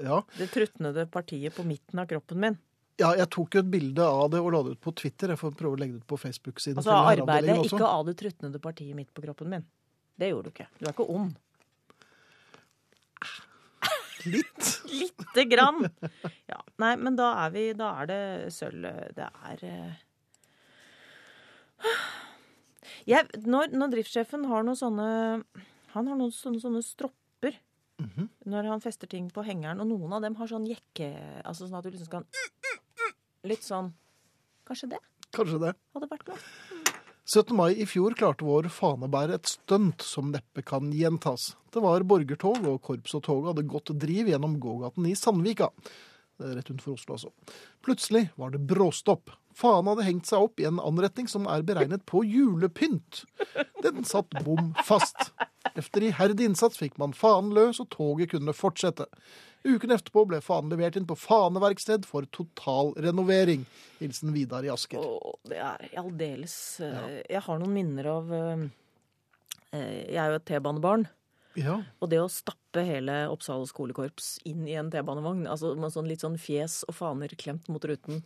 Ja. Det trutnede partiet på midten av kroppen min. Ja, jeg tok jo et bilde av det og la det ut på Twitter. Jeg får prøve å legge det ut på Facebook-siden. Altså arbeidet ikke av det trutnede partiet midt på kroppen min. Det gjorde du ikke. Du er ikke ond. Litt. Lite grann. Ja, nei, men da er vi Da er det sølv. Det er eh, jeg, når, når driftssjefen har noen sånne Han har noen sånne, sånne stropper når han fester ting på hengeren, og noen av dem har sånn jekke Altså sånn at du liksom skal Litt sånn Kanskje det Kanskje det. hadde vært godt. 17. mai i fjor klarte vår fanebærer et stunt som neppe kan gjentas. Det var borgertog, og korps og tog hadde gått driv gjennom gågaten i Sandvika. rett utenfor Oslo altså. Plutselig var det bråstopp. Faen hadde hengt seg opp i en anretning som er beregnet på julepynt. Den satt bom fast. Efter iherdig innsats fikk man faen løs, og toget kunne fortsette. Uken etterpå ble fanen levert inn på faneverksted for totalrenovering. Hilsen Vidar i Asker. Å, det er aldeles ja. Jeg har noen minner av eh, eh, Jeg er jo et T-banebarn. Ja, Og det å stappe hele Oppsal skolekorps inn i en T-banevogn, altså med sånn litt sånn fjes og faner klemt mot ruten,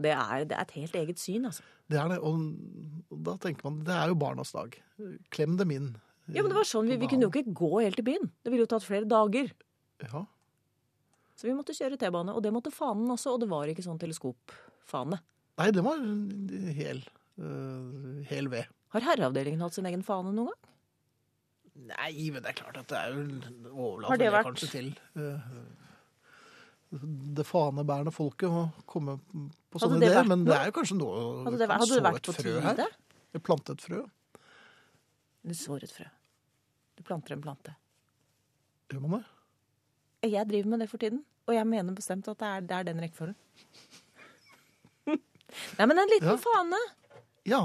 det er, det er et helt eget syn, altså. det er det. Og da tenker man det er jo barnas dag. Klem dem inn. Ja, men det var sånn, vi, vi kunne jo ikke gå helt til byen. Det ville jo tatt flere dager. Ja, Så vi måtte kjøre T-bane, og det måtte fanen også, og det var ikke sånn teleskopfane. Nei, det var hel, uh, hel ved. Har herreavdelingen hatt sin egen fane noen gang? Nei, men det er klart at det er jo Har overlater det det, kanskje til uh, det fanebærende folket å komme på sånne ideer. vært Men det er jo kanskje noe Hadde det, vært- hadde det vært et på frø tide? her. Vi plantet et frø. Du sår et frø. Du planter en plante. Gjør man det? Jeg driver med det for tiden, og jeg mener bestemt at det er, det er den rekkefølgen. Nei, men en liten Ja. fane. Ja.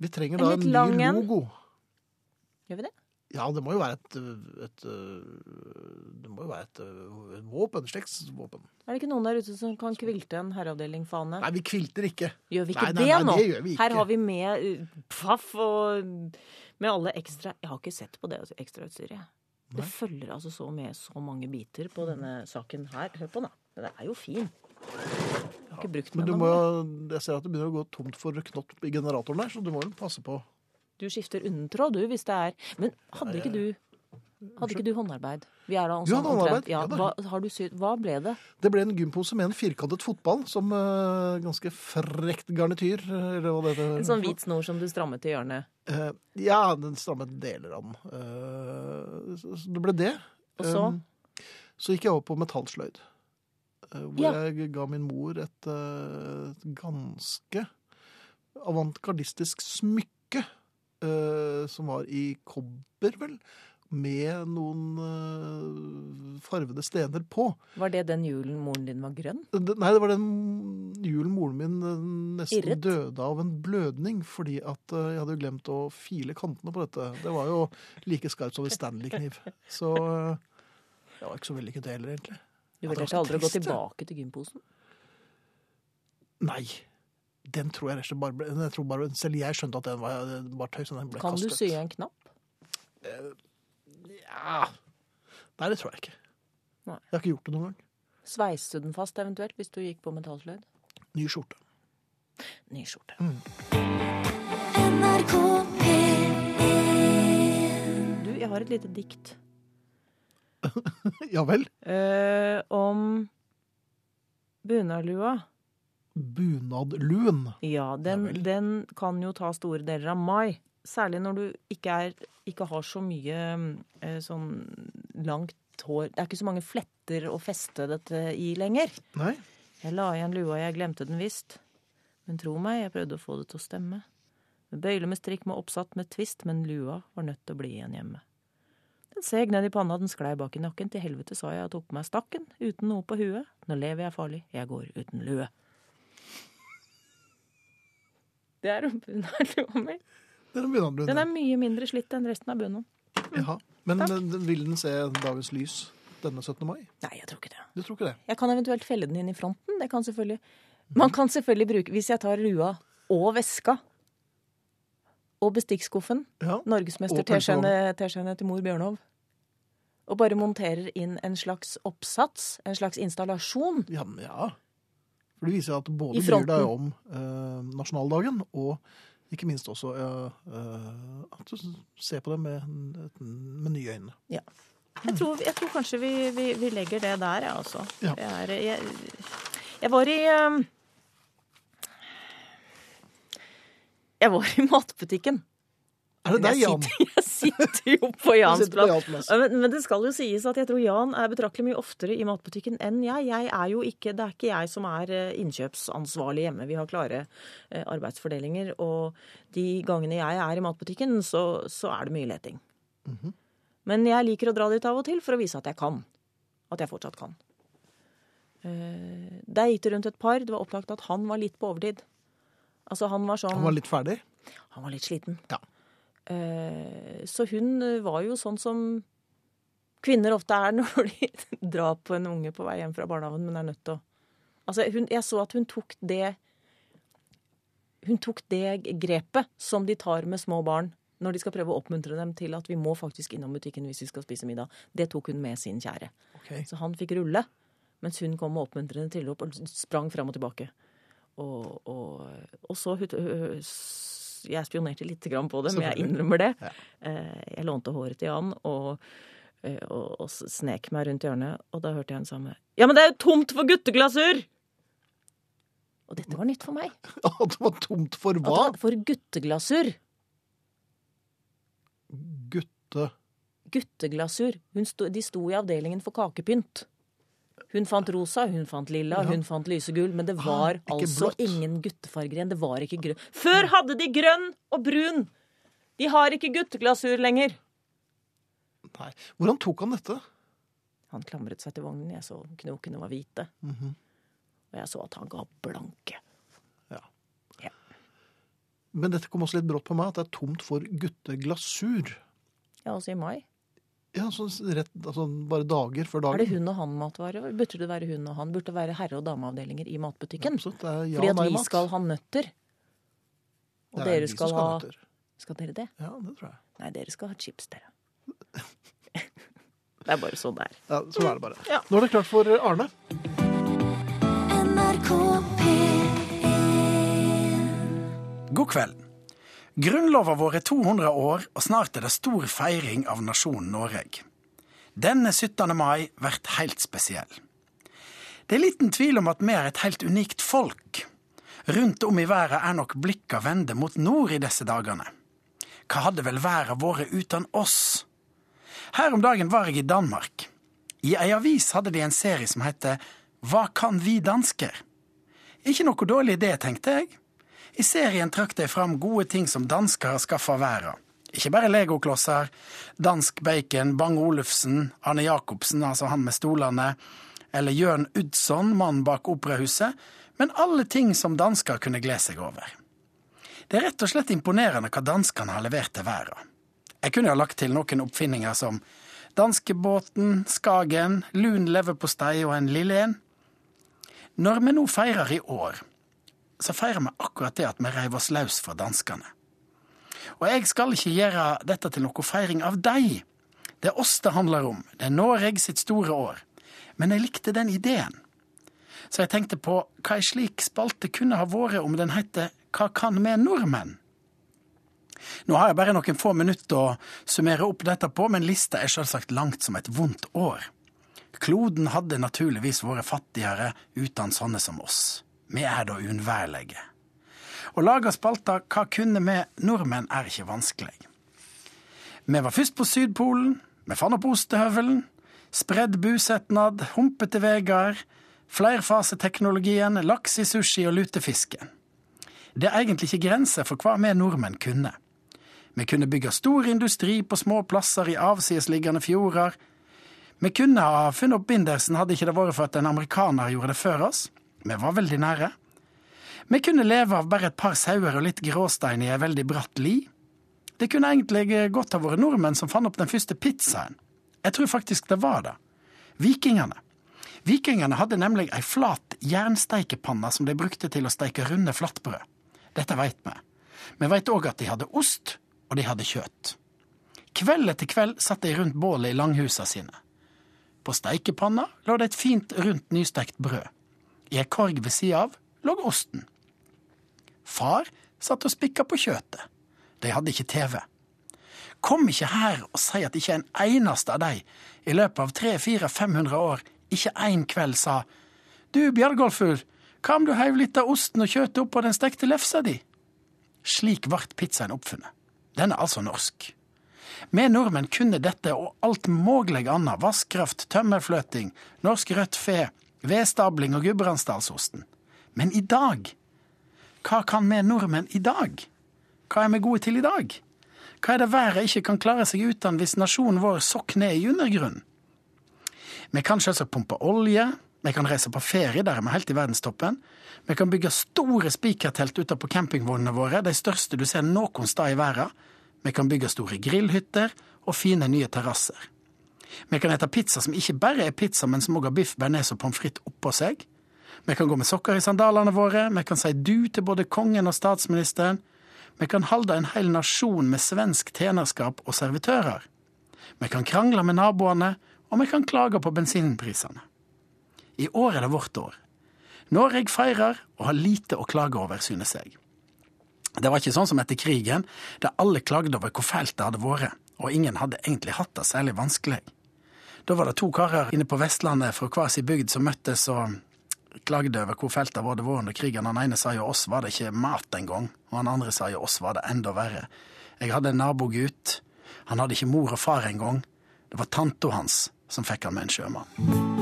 Vi trenger En da en lang ny logo. Gjør vi det? Ja, det må jo være et, et Det må jo være et, et våpen. Slektsvåpen. Er det ikke noen der ute som kan kvilte en herreavdeling-fane? Nei, vi kvilter ikke. Gjør vi ikke Nei, nei, det nei, nå? det. Her har vi med uh, paff og med alle ekstra Jeg har ikke sett på det ekstrautstyret. jeg. Det følger altså så med så mange biter på denne saken her. Hør på den, da. Den er jo fin. Jeg har ikke brukt Men du må ennå. jo, jeg ser at det begynner å gå tomt for knott i generatoren der, så du må jo passe på. Du skifter undertråd, du, hvis det er Men hadde ikke du hadde ikke du håndarbeid? Vi er da Jo, sånn håndarbeid. Ja, hva, har du sydd Hva ble det? Det ble en gympose med en firkantet fotball som uh, ganske frekt garnityr. Eller hva det heter. En sånn hvit snor som du strammet i hjørnet. Eh, ja, den strammet deler av den. Uh, så, så det ble det. Og så? Um, så gikk jeg over på metallsløyd. Uh, hvor Ja. jeg ga min mor et, et ganske avantgardistisk smykke. som var i kobber, vel. Med noen eh, farvede stener på. Var det den julen moren din var grønn? Nei, det var den julen moren min eh, nesten Irret? døde av en blødning, fordi at eh, jeg hadde jo glemt å file kantene på dette. Det var jo like skarpt som en Stanley-kniv. Så eh, det var ikke så vellykket det heller, egentlig. Du vurderte aldri å gå tilbake til gymposen? Nei. Den tror jeg rett og slett bare jeg tror bare, Selv jeg skjønte at den var, bare tøys, den ble Kan du sy en knapp? Ja. Nei, det tror jeg ikke. Nei. Jeg har ikke gjort det noen gang. Sveiste du den fast eventuelt hvis du gikk på metallsløyd? Ny skjorte. Ny skjorte. NRK P1 Du, jeg har et lite dikt Ja vel. eh, om bunadlua. Bunadluen. Ja, den, Ja den kan jo ta store deler av mai. Særlig når du ikke, er, ikke har så mye eh, sånn langt hår Det er ikke så mange fletter å feste dette i lenger. Nei. Jeg la igjen lua, jeg glemte den visst. Men tro meg, jeg prøvde å få det til å stemme. Med bøyle med strikk med oppsatt med tvist, men lua var nødt til å bli igjen hjemme. Den seg ned i panna, den sklei bak i nakken, til helvete sa jeg og tok på meg stakken, uten noe på huet. Nå lever jeg farlig, jeg går uten lue. Det er bunadlua mi. Det er en. Den er mye mindre slitt enn resten av bunnen. Jaha. Men Takk. vil den se dagens lys denne 17. mai? Nei, jeg tror ikke det. Du tror ikke det? Jeg kan eventuelt felle den inn i fronten. Det kan selvfølgelig Man kan selvfølgelig bruke Hvis jeg tar lua og veska og bestikkskuffen, Ja. norgesmester teskjene til mor Bjørnov, og bare monterer inn en slags oppsats, en slags installasjon Ja, men ja. For det viser at både bryr deg om eh, nasjonaldagen, og ikke minst også eh, eh, at du ser på det med, med nye øyne. Jeg tror, jeg tror kanskje vi, vi, vi legger det der, jeg, også. Ja. Jeg, er, jeg, jeg var i um, Jeg var i matbutikken. Er det deg, jeg Sitter, jeg sitter jo på Jans plass. Men, men det skal jo sies at jeg tror Jan er betraktelig mye oftere i matbutikken enn jeg. jeg er jo ikke, det er ikke jeg som er eh, innkjøpsansvarlig hjemme. Vi har klare eh, arbeidsfordelinger. Og de gangene jeg er i matbutikken, så, så er det mye leting. Men jeg liker å dra dit av og til for å vise at jeg kan. At jeg fortsatt kan. eh, date rundt et par. Det var opplagt at han var litt på overtid. Altså han var sånn Han var litt ferdig. Han var litt sliten. Ja. Eh, Så hun eh, var jo sånn som kvinner ofte er når de drar på en unge på vei hjem fra barnehagen, men er nødt til å Altså, hun, jeg så at hun tok det Hun tok det grepet som de tar med små barn når de skal prøve å oppmuntre dem til at vi må faktisk innom butikken hvis vi skal spise middag. Det tok hun med sin kjære. Okay. Så han fikk rulle, mens hun kom med oppmuntrende tilrop og sprang fram og tilbake. Og, og, og så Jeg spionerte litt grann på det, men jeg innrømmer det. Eh, Jeg lånte håret til Jan og, eh, og, og snek meg rundt hjørnet, og da hørte jeg en samme Ja, men det er jo tomt for gutteglasur! Og dette var nytt for meg. At det var tomt for At det hva? var for gutteglasur. Gutte... Gutteglasur. Hun sto, de sto i avdelingen for kakepynt. Hun fant rosa, hun fant lilla, Ja. hun fant lysegull, men det Ah, var ah, altså blått. ingen guttefarger igjen. Det var ikke grønn. Før hadde de grønn og brun! De har ikke gutteglasur lenger. Nei. Hvordan tok han dette? Han klamret seg til vognen. Jeg så knokene var hvite. Mhm. Og jeg så at han ga blanke. Ja Men dette kom også litt brått på meg, at det er tomt for gutteglasur. Ja, også i mai. Ja, sånn rett, altså bare dager før dagen. Er det hun og han-matvare? Burde det være hun og han? Burde det være herre- og dameavdelinger i matbutikken? Absolutt, det er ja, Fordi at nei, vi mat. skal ha nøtter. Og Det er dere vi skal, skal ha nøtter. Skal dere det? Ja, det tror jeg. Nei, dere skal ha chips, dere. det er bare sånn det er. Ja, sånn er det bare. Ja. Nå er det klart for Arne. NRK P1 God kveld. Grunnlova vår er 200 år, og snart er det stor feiring av nasjonen Noreg. Denne 17. mai blir helt spesiell. Det er liten tvil om at vi er et helt unikt folk. Rundt om i verden er nok blikka vende mot nord i disse dagene. Hva hadde vel verden vært uten oss? Her om dagen var jeg i Danmark. I ei avis hadde de en serie som heter Hva kan vi dansker? Ikke noe dårlig idé, tenkte jeg. I serien trakk de fram gode ting som dansker har skaffa verden. Ikke bare legoklosser, dansk bacon, Bang Olufsen, Arne Jacobsen, altså han med stolene, eller Jørn Udsson, mannen bak operahuset, men alle ting som dansker kunne glede seg over. Det er rett og slett imponerende hva danskene har levert til verden. Jeg kunne ha lagt til noen oppfinninger som danskebåten, Skagen, lun leverpostei og en lille en. Når vi nå feirer i år, så feirer vi akkurat det at vi reiv oss løs fra danskene. Og jeg skal ikke gjøre dette til noe feiring av deg. Det er oss det handler om. Det er Noreg sitt store år. Men jeg likte den ideen. Så jeg tenkte på hva ei slik spalte kunne ha vært om den heter Hva kan vi nordmenn? Nå har jeg bare noen få minutter å summere opp dette på, men lista er selvsagt langt som et vondt år. Kloden hadde naturligvis vært fattigere uten sånne som oss. Vi er da uunnværlige. Å lage spalta Hva kunne vi nordmenn er ikke vanskelig. Vi var først på Sydpolen, vi fant opp ostehøvelen, spredd busetnad, humpete vegar, flerfaseteknologien, laks i sushi og lutefisken. Det er egentlig ikke grenser for hva vi nordmenn kunne. Vi kunne bygge stor industri på små plasser i avsidesliggende fjorder. Vi kunne ha funnet opp bindersen hadde ikke det vært for at en amerikaner gjorde det før oss. Vi var veldig nære. Vi kunne leve av bare et par sauer og litt gråstein i ei veldig bratt li. Det kunne egentlig godt ha vært nordmenn som fant opp den første pizzaen. Jeg tror faktisk det var det. Vikingene. Vikingene hadde nemlig ei flat jernsteikepanne som de brukte til å steike runde flatbrød. Dette veit vi. Vi veit òg at de hadde ost, og de hadde kjøtt. Kveld etter kveld satt de rundt bålet i langhusa sine. På steikepanna lå det et fint, rundt nystekt brød. I ei korg ved sida av lå osten. Far satt og spikka på kjøttet. De hadde ikke TV. Kom ikke her og si at ikke en eneste av de i løpet av 300-400-500 år ikke en kveld sa Du, Bjørgolfur, hva om du heiv litt av osten og kjøttet oppå den stekte lefsa di? Slik vart pizzaen oppfunnet. Den er altså norsk. Vi nordmenn kunne dette og alt mulig annet. Vasskraft, tømmerfløting, norsk rødt fe, vedstabling og gudbrandsdalsosten. Men i dag? Hva kan vi nordmenn i dag? Hva er vi gode til i dag? Hva er det været ikke kan klare seg uten hvis nasjonen vår sokk ned i undergrunnen? Vi kan selvsagt pumpe olje, Vi kan reise på ferie, der er vi helt i verdenstoppen. Vi kan bygge store spikertelt ute på campingvognene våre, de største du ser noen sted i verden. Vi kan bygge store grillhytter og fine nye terrasser. Vi kan spise pizza som ikke bare er pizza, men som også har biff, bearnés og pommes frites oppå seg. Vi kan gå med sokker i sandalene våre, vi kan si du til både kongen og statsministeren. Vi kan holde en hel nasjon med svensk tjenerskap og servitører. Vi kan krangle med naboene, og vi kan klage på bensinprisene. I år er det vårt år. Norge feirer og har lite å klage over, synes jeg. Det var ikke sånn som etter krigen, der alle klagde over hvor fælt det hadde vært, og ingen hadde egentlig hatt det særlig vanskelig. Da var det to karer inne på Vestlandet fra hver sin bygd som møttes og klagde over hvor fælt det var vært under krigen. Han ene sa jo oss var det ikke mat engang, og han andre sa jo oss var det enda verre. Jeg hadde en nabogutt. Han hadde ikke mor og far engang. Det var tanta hans som fikk han med en sjømann.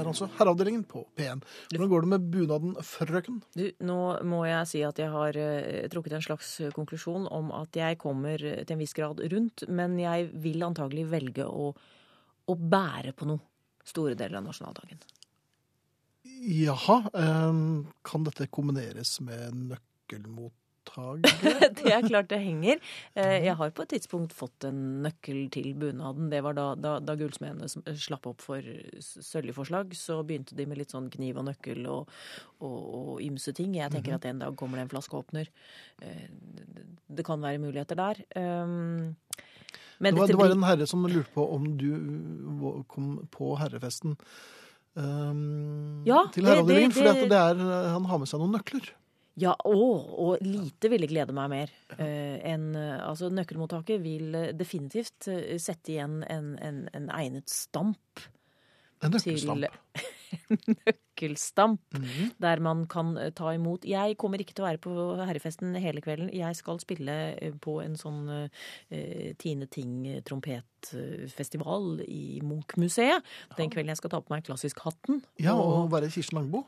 Er altså Herreavdelingen på P1. Hvordan går det med bunaden, frøken? Du, nå må jeg si at jeg har eh, trukket en slags konklusjon om at jeg kommer eh, til en viss grad rundt, men jeg vil antagelig velge å, å bære på noe store deler av nasjonaldagen. Jaha, eh, kan dette kombineres med nøkkelmottager? Det er klart det henger. Eh, Jeg har på et tidspunkt fått en nøkkel til bunaden. Det var da, da, da gullsmedene slapp opp for søljeforslag. Så begynte de med litt sånn kniv og nøkkel og, og, og ymse ting. Jeg tenker at en dag kommer det en flaskeåpner. Eh, det- kan være muligheter der. Um, Men Det var, det var en herre som lurte på om du kom på herrefesten Um, Ja, til herreavdelingen. For er, han har med seg noen nøkler. Ja, å, og lite ville glede meg mer. Eh, en, eh, altså, nøkkelmottaker vil eh, definitivt sette igjen en, en, en egnet stamp. En Til- nøkkelstamp. Nøkkelstamp. -hmm. Der man kan ta imot Jeg kommer ikke til å være på herrefesten hele kvelden. Jeg skal spille på en sånn uh, Tine Ting trompetfestival i Munch-museet. Den kvelden jeg skal ta på meg klassisk-hatten. Ja, og og være Kirsten Langbo.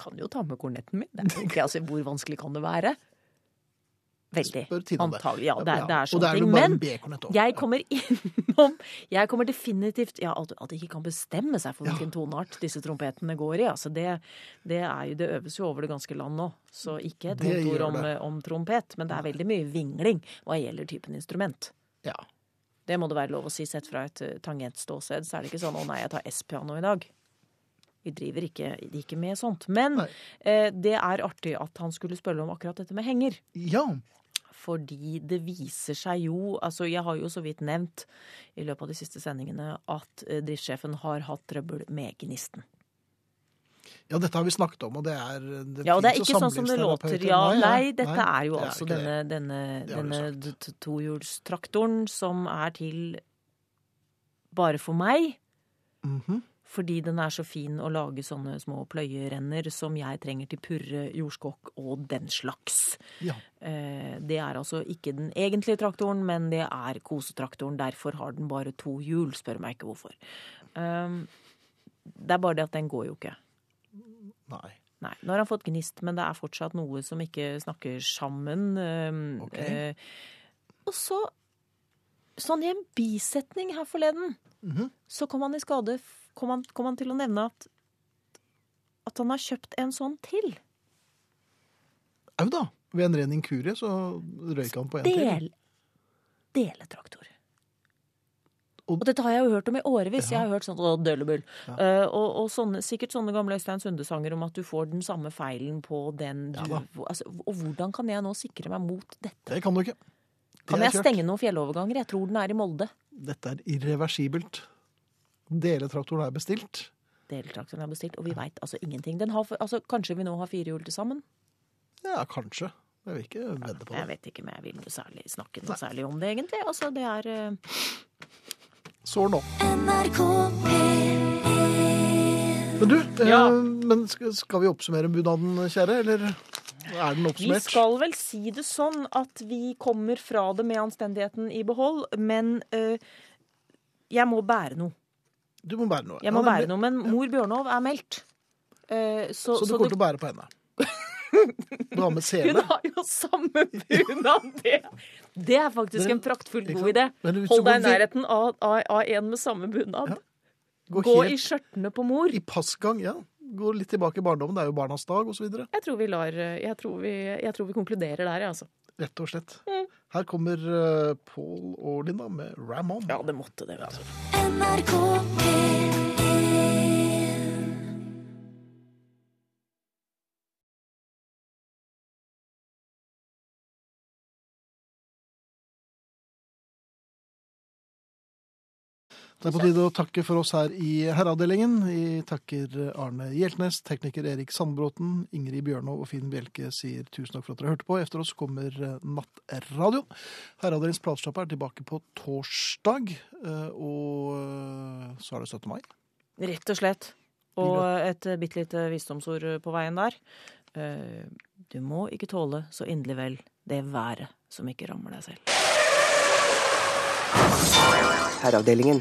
Kan jo ta med kornetten min. Det er ikke, altså, hvor vanskelig kan det være? Veldig. Antagelig. Ja, det er, det er sånne ting. Men jeg kommer innom Jeg kommer definitivt Ja, at, de ikke kan bestemme seg for hvilken toneart disse trompetene går i. Altså det, det er jo Det øves jo over det ganske land nå. Så ikke et vondt ord om, om trompet, men det er veldig mye vingling hva gjelder typen instrument. Ja. Det må det være lov å si sett fra et eh, tangentståsted. Så er det ikke sånn 'Å nei, jeg tar S-piano i dag'. Vi driver ikke, ikke med sånt. Men eh, det er artig at han skulle spørre om akkurat dette med henger. ja. Fordi det viser seg jo Altså, jeg har jo så vidt nevnt i løpet av de siste sendingene at eh, driftssjefen har hatt trøbbel med gnisten. Ja, dette har vi snakket om, og det er det Ja, og det er ikke sånn som det låter. Ja, Nei, dette Nei, er jo det altså ikke denne, denne, denne tohjulstraktoren som er til bare for meg. Mhm. Fordi den er så fin å lage sånne små pløyerenner som jeg trenger til purre, jordskokk og den slags. Ja. Eh, Det er altså ikke den egentlige traktoren, men det er kosetraktoren. Derfor har den bare to hjul, spør meg ikke hvorfor. Um, Det er bare det at den går jo ikke. Nei. Nei, nå har han fått gnist, men det er fortsatt noe som ikke snakker sammen. Okay. Ok. eh, og så, sånn i en bisetning her forleden, Mhm. så kom han i skade kom han, kom han til å nevne at, at han har kjøpt en sånn til. Au da. Ved en ren inkurie så røyk han på en til. Deletraktor. Og- Og dette har jeg jo hørt om i årevis. Jeg har hørt sånn å, Ja. Uh, og og sånne, sikkert sånne gamle Øystein Sunde-sanger om at du får den samme feilen på den du Ja altså, Og hvordan kan jeg nå sikre meg mot dette? Det kan du ikke. Det Kan jeg kjørt. stenge noen fjelloverganger? Jeg tror den er i Molde. Dette er irreversibelt. Deletraktoren er bestilt. Deletraktoren er bestilt, og vi veit altså ingenting. Den har, altså, kanskje vi nå har fire hjul til sammen? Ja, kanskje. Jeg vil ikke vedde på det. Jeg vet ikke om jeg vil særlig, snakke noe særlig om det, egentlig. Altså, det er uh... Sår nå. NRK P1 Men du, Ja. eh, men skal, skal vi oppsummere bunaden, kjære? Eller er den oppsummert? Vi skal vel si det sånn at vi kommer fra det med anstendigheten i behold, men uh, jeg må bære noe. Du må bære noe. Jeg må bære noe, Men mor Bjørnov er meldt. Eh, så, Så du kommer til å bære på henne? Dame med Hun har jo samme bunad! Det, det er faktisk en praktfull god idé. Du Hold deg i nærheten av, av, av en med samme bunad. Gå, Gå i skjørtene på mor. i passgang, ja. Gå litt tilbake i barndommen. Det er jo barnas dag, osv. Jeg tror vi lar Jeg tror vi, jeg tror vi konkluderer der, jeg, altså. Rett og slett. Mm. Her kommer uh, Paul og Linda med Ramon. Ja, det måtte det. vet du. NRK P1 Det er på tide å takke for oss her i Herreavdelingen. Vi takker Arne Hjeltnes, tekniker Erik Sandbråten, Ingrid Bjørnov og Finn Bjelke sier tusen takk for at dere hørte på. Efter oss kommer eh, Nattradio. Herreavdelingens platesjappe er tilbake på torsdag, eh, og eh, så er det 17. mai. Rett og slett. Og et bitte lite visdomsord på veien der. Du må ikke tåle så inderlig vel det været som ikke rammer deg selv. Herreavdelingen.